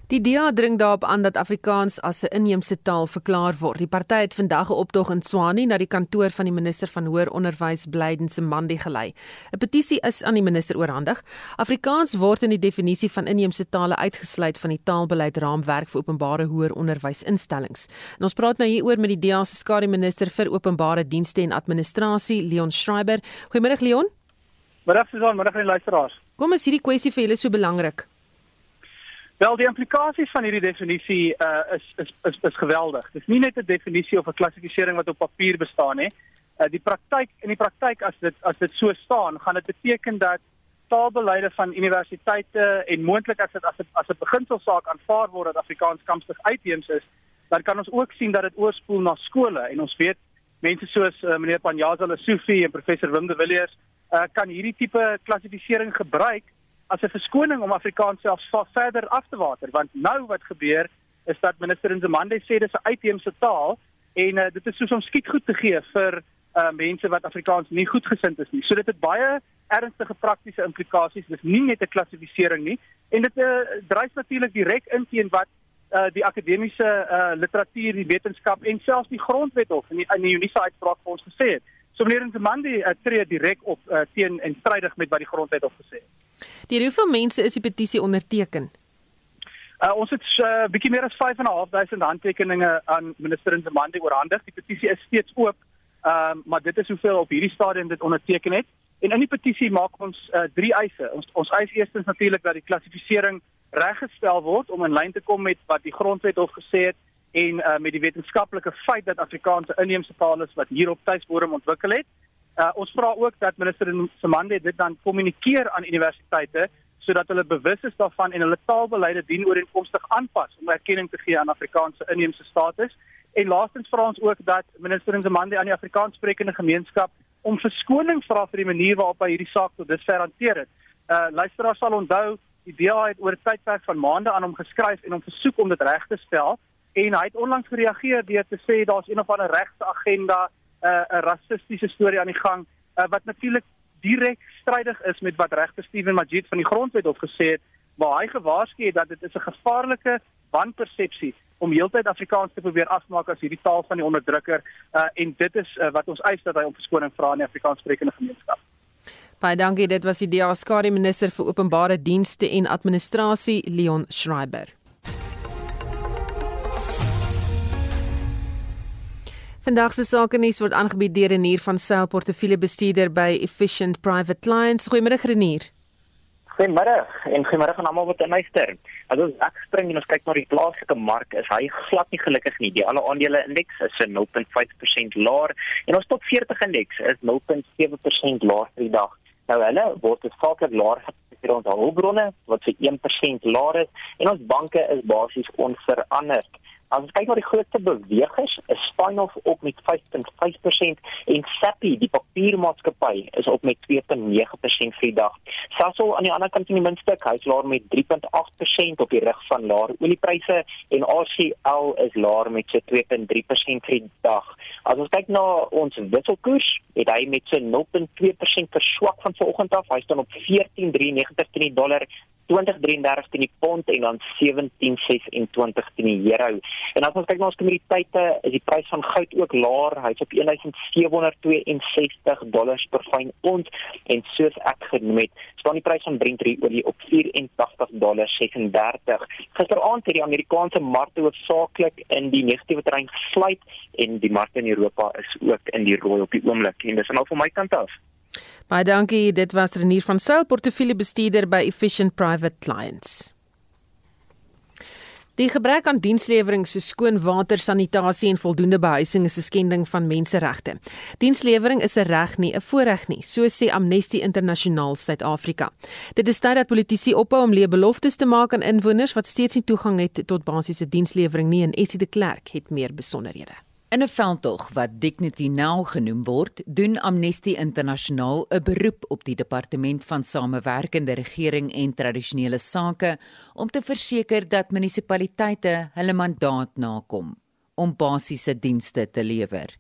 Die DA dring daarop aan dat Afrikaans as 'n inheemse taal verklaar word. Die party het vandag 'n optog in Swani na die kantoor van die minister van hoër onderwys Blyden se Mandi gelei. 'n Petisie is aan die minister oorhandig. Afrikaans word in die definisie van inheemse tale uitgesluit van die taalbeleid raamwerk vir openbare hoër onderwysinstellings. En ons praat nou hieroor met die DA se skare minister vir openbare dienste en administrasie, Leon Schreiber. Goeiemôre Leon. Middag Susan, middag aan die luisteraars. Kom is hierdie kwessie vir julle so belangrik? Wel die implikasies van hierdie definisie uh, is, is is is geweldig. Dit is nie net 'n definisie of 'n klassifisering wat op papier bestaan nie. Uh, die praktyk in die praktyk as dit as dit so staan, gaan dit beteken dat taalbeleide van universiteite en moontlik as dit as dit as 'n beginselsaak aanvaar word dat Afrikaans kampstig uitheems is, dan kan ons ook sien dat dit oorspoel na skole en ons weet mense soos uh, meneer Panjaza Lesofie en professor Wim de Villiers uh, kan hierdie tipe klassifisering gebruik as 'n verskoning om Afrikaans selfs verder af te water want nou wat gebeur is dat minister Nzimande sê dis 'n uitheemse taal en uh, dit is soos om skietgoed te gee vir uh, mense wat Afrikaans nie goed gesind is nie. So dit het baie ernstige praktiese implikasies. Dis nie net 'n klassifisering nie en dit uh, dryf natuurlik direk in teen wat uh, die akademiese uh, literatuur, die wetenskap en selfs die grondwet of in die, die Unisa uitspraak vir ons gesê het. So meneer Nzimande uh, tree direk op uh, teen en strydig met wat die grondwet of gesê het. Deur hoeveel mense is die petisie onderteken? Uh, ons het 'n uh, bietjie meer as 5.500 handtekeninge aan minister Nzimande oorhandig. Die petisie is steeds oop. Uh, maar dit is hoeveel op hierdie stadium dit onderteken het. En in die petisie maak ons uh, drie eise. Ons ons eis eerstens natuurlik dat die klassifisering reggestel word om in lyn te kom met wat die grondwet hof gesê het en uh, met die wetenskaplike feit dat Afrikaans 'n inheemse taal is wat hier op tuisbodem ontwikkel het. Uh, ons vra ook dat minister Semande dit dan kommunikeer aan universiteite sodat hulle bewus is daarvan en hulle taalbeleide dien ooreenkomstig aanpas om erkenning te gee aan Afrikaanse inheemse status. En laastens vra ons ook dat minister Semande aan die Afrikaanssprekende gemeenskap om verskoning vra vir die manier waarop hy hierdie saak tot dusver hanteer het. Uh luisteraars sal onthou die DA het oor 'n tydperk van maande aan hom geskryf en hom versoek om dit reg te stel en hy het onlangs gereageer deur te sê daar's een of ander regse agenda, uh, 'n rassistiese storie aan die gang uh, wat natuurlik direk strydig is met wat regter Steven Majid van die grondwet hof gesê het waar hy gewaarsku het dat dit is 'n gevaarlike wanpersepsie om heeltyd Afrikaans te probeer afmaak as hierdie taal van die onderdrukker uh, en dit is uh, wat ons eis dat hy om verskoning vra in die Afrikaanssprekende gemeenskap. Baie dankie, dit was die DA skare minister vir openbare dienste en administrasie Leon Schreiber. Vandag se sake nuus word aangebied deur Renier van Sail portefeuljebestuurder by Efficient Private Clients. Goeiemôre Renier. Goeiemôre en goeiemôre aan almal wat luister. As ons ek spring en ons kyk na die plaaslike mark, is hy glad nie gelukkig nie. Die alle aandele indeks is 'n 0.5% laer en ons top 40 indeks is 0.7% laer vir die dag. Nou hulle word geskakel laer vir ons hulpbronne wat vir 1% laer is en ons banke is basies onveranderd. As ons kyk na die grootste bewegers, is Spinoff op met 5.5% en Sappi, die papiermaatskappy, is op met 2.9% vir die dag. Sasol aan die ander kant in die minste, hy's laer met 3.8% op die rig van laer oliepryse en RCL is laer met so 2.3% vir die dag. As ons kyk na ons wisselkoers, het hy met so 0.2% verswak van vanoggend af. Hy staan op 14.93 teen die dollar 2033 teen die pond en dan 1726 teen die euro. En as ons kyk na ons kommoditeite, is die prys van goud ook laer. Hy's op 1762 dollars per fyn ons en soos ek genoem het, staan die prys van Brent olie op 84 dollars 36. Gisteraand het die Amerikaanse markte hoofsaaklik in die negatiewe terrein gesluit en die markte in Europa is ook in die rooi op die oomblik. En dis nou van my kant af. Baie dankie. Dit was Renier van Sail, portefeuljebestuurder by Efficient Private Clients. Die gebrek aan dienslewering so skoon water, sanitasie en voldoende behuising is 'n skending van menseregte. Dienslewering is 'n reg nie, 'n voorreg nie, so sê Amnesty Internasionaal Suid-Afrika. Dit is tyd dat politici ophou om leë beloftes te maak aan inwoners wat steeds nie toegang het tot basiese dienslewering nie en Essie de Klerk het meer besonderhede. In 'n veldtog wat Dignity Now genoem word, doen Amnesty Internasionaal 'n beroep op die Departement van Samewerkende Regering en Tradisionele Sake om te verseker dat munisipaliteite hulle mandaat nakom om basiese dienste te lewer.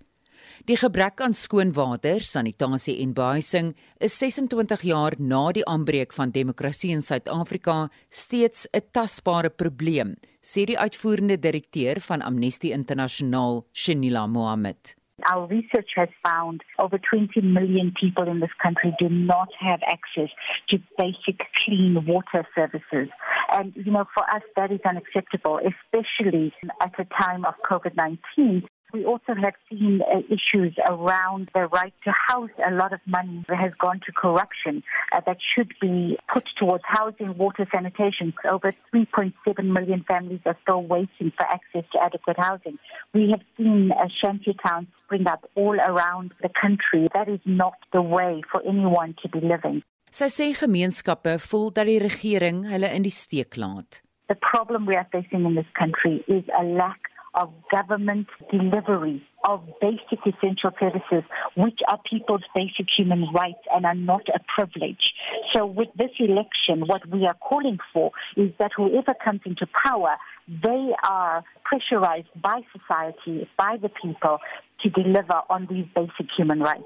Die gebrek aan skoon water, sanitasie en behuising is 26 jaar na die aanbreek van demokrasie in Suid-Afrika steeds 'n tasbare probleem, sê die uitvoerende direkteur van Amnesty Internasionaal, Shenila Mohammed. Our research has found over 20 million people in this country do not have access to basic clean water services. And, you know, for us, that is unacceptable, especially at a time of COVID 19 We also have seen uh, issues around the right to house. A lot of money has gone to corruption uh, that should be put towards housing, water, sanitation. Over 3.7 million families are still waiting for access to adequate housing. We have seen uh, shanty towns spring up all around the country. That is not the way for anyone to be living. Sy sê gemeenskappe voel dat die regering hulle in die steek laat. The problem we are facing in this country is a lack of government delivery of basic essential services, which are people's basic human rights and are not a privilege. So, with this election, what we are calling for is that whoever comes into power, they are pressurized by society, by the people, to deliver on these basic human rights.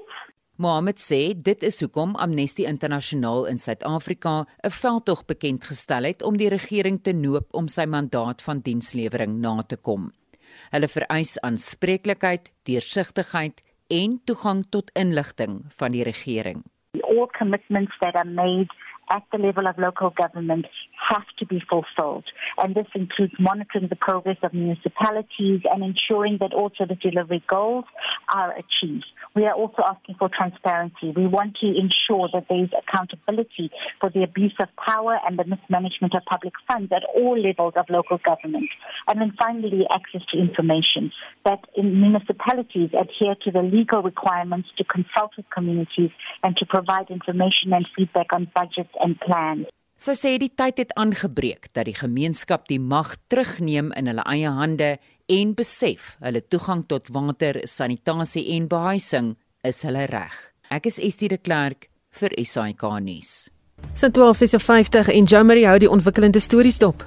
Mohammed sê dit is hoekom Amnesty Internasionaal in Suid-Afrika 'n veldtog bekend gestel het om die regering te noop om sy mandaat van dienslewering na te kom. Hulle vereis aanspreeklikheid, deursigtigheid en toegang tot inligting van die regering. All commitments that are made at the level of local government have to be fulfilled. And this includes monitoring the progress of municipalities and ensuring that also the delivery goals are achieved. We are also asking for transparency. We want to ensure that there is accountability for the abuse of power and the mismanagement of public funds at all levels of local government. And then finally, access to information. That municipalities adhere to the legal requirements to consult with communities and to provide information and feedback on budgets and plans. Sy sê die tyd het aangebreek dat die gemeenskap die mag terugneem in hulle eie hande en besef hulle toegang tot water, sanitasie en behuising is hulle reg. Ek is Estie de Klerk vir SAK nuus. Sin 1256 en Jamari hou die ontwikkelende stories dop.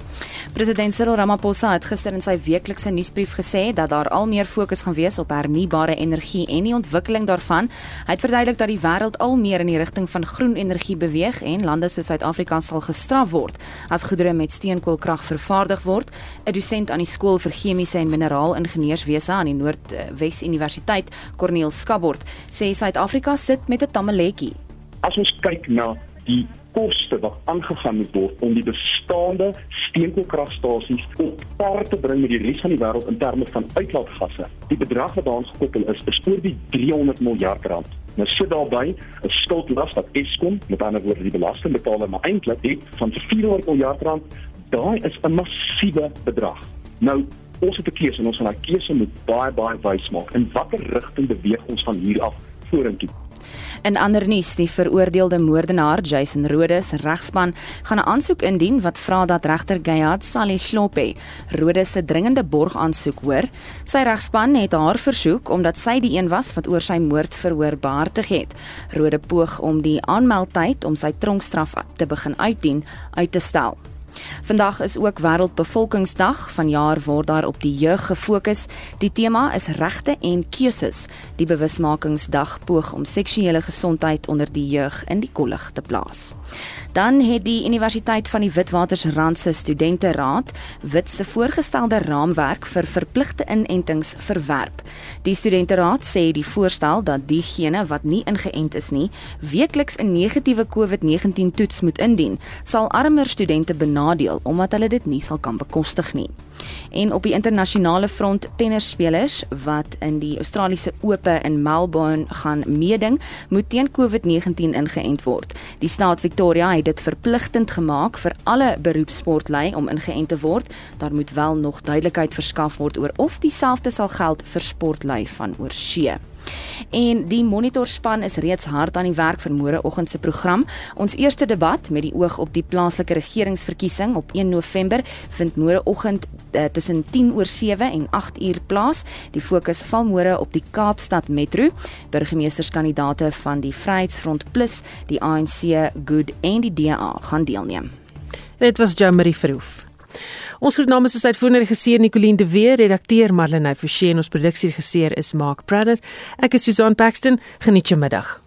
President Cyril Ramaphosa het gister in sy weeklikse nuusbrief gesê dat daar al meer fokus gaan wees op hernubare energie en die ontwikkeling daarvan. Hy het verduidelik dat die wêreld al meer in die rigting van groen energie beweeg en lande soos Suid-Afrika sal gestraf word as goedere met steenkoolkrag vervaardig word. 'n Dosent aan die skool vir chemiese en mineraalingenieurswese aan die Noordwes Universiteit, Corneel Skabord, sê Suid-Afrika sit met 'n tammeletjie. As ons kyk na die koste wat aangegaan moet word om die bestaande steenkoolkragstasies op par te bring met die res van die wêreld in terme van uitlaatgasse. Die bedrag wat daaraan gekoppel is, is oor die 300 miljard rand. Nou sit daarbey 'n skuldlas wat Eskom, met ander woorde die belastingbetaler, maar eintlik het van 400 miljard rand. Daai is 'n massiewe bedrag. Nou ons het 'n keuse en ons gaan daai keuse moet baie baie wys maak. In watter rigting beweeg ons van hier af vorentoe? In ander nuus, die veroordeelde moordenaar Jason Rhodes regspan gaan 'n aansoek indien wat vra dat regter Gayad Salih Klope Rhodes se dringende borgaansoek hoor. Sy regspan het haar versoek omdat sy die een was wat oor sy moord verhoor behartig het. Rhodes poog om die aanmeldtyd om sy tronkstraf te begin uitdien uit te stel. Vandag is ook wêreldbevolkingsdag. Vanjaar word daar op die jeug gefokus. Die tema is regte en keuses. Die bewusmakingsdag poog om seksuele gesondheid onder die jeug in die kollig te plaas. Dan het die Universiteit van die Witwatersrand se studenteraad wit se voorgestelde raamwerk vir verpligte inentings verwerp. Die studenteraad sê die voorstel dat diegene wat nie ingeënt is nie, weekliks 'n negatiewe COVID-19 toets moet indien, sal armer studente benadeel omdat hulle dit nie sal kan bekostig nie. En op die internasionale front tennisspelers wat in die Australiese Ope in Melbourne gaan meeding, moet teen COVID-19 ingeënt word. Die staat Victoria het dit verpligtend gemaak vir alle beroepssportlei om ingeënt te word. Daar moet wel nog duidelikheid verskaf word oor of dieselfde sal geld vir sportlei van oorsee. En die monitorspan is reeds hard aan die werk vir môreoggend se program. Ons eerste debat met die oog op die plaaslike regeringsverkiesing op 1 November vind môreoggend uh, tussen 10 oor 7 en 8 uur plaas. Die fokus val môre op die Kaapstad Metro. Burgemeesterskandidaate van die Vryheidsfront Plus, die ANC Good en die DA gaan deelneem. Dit was Jamie Verhoef. Ons groet namens ons uitvoerende regisseur Nicoline de Weer, redakteur Marlene Forsie en ons produksieregisseur is Mark Pradder. Ek is Susan Paxton. Geniet jou middag.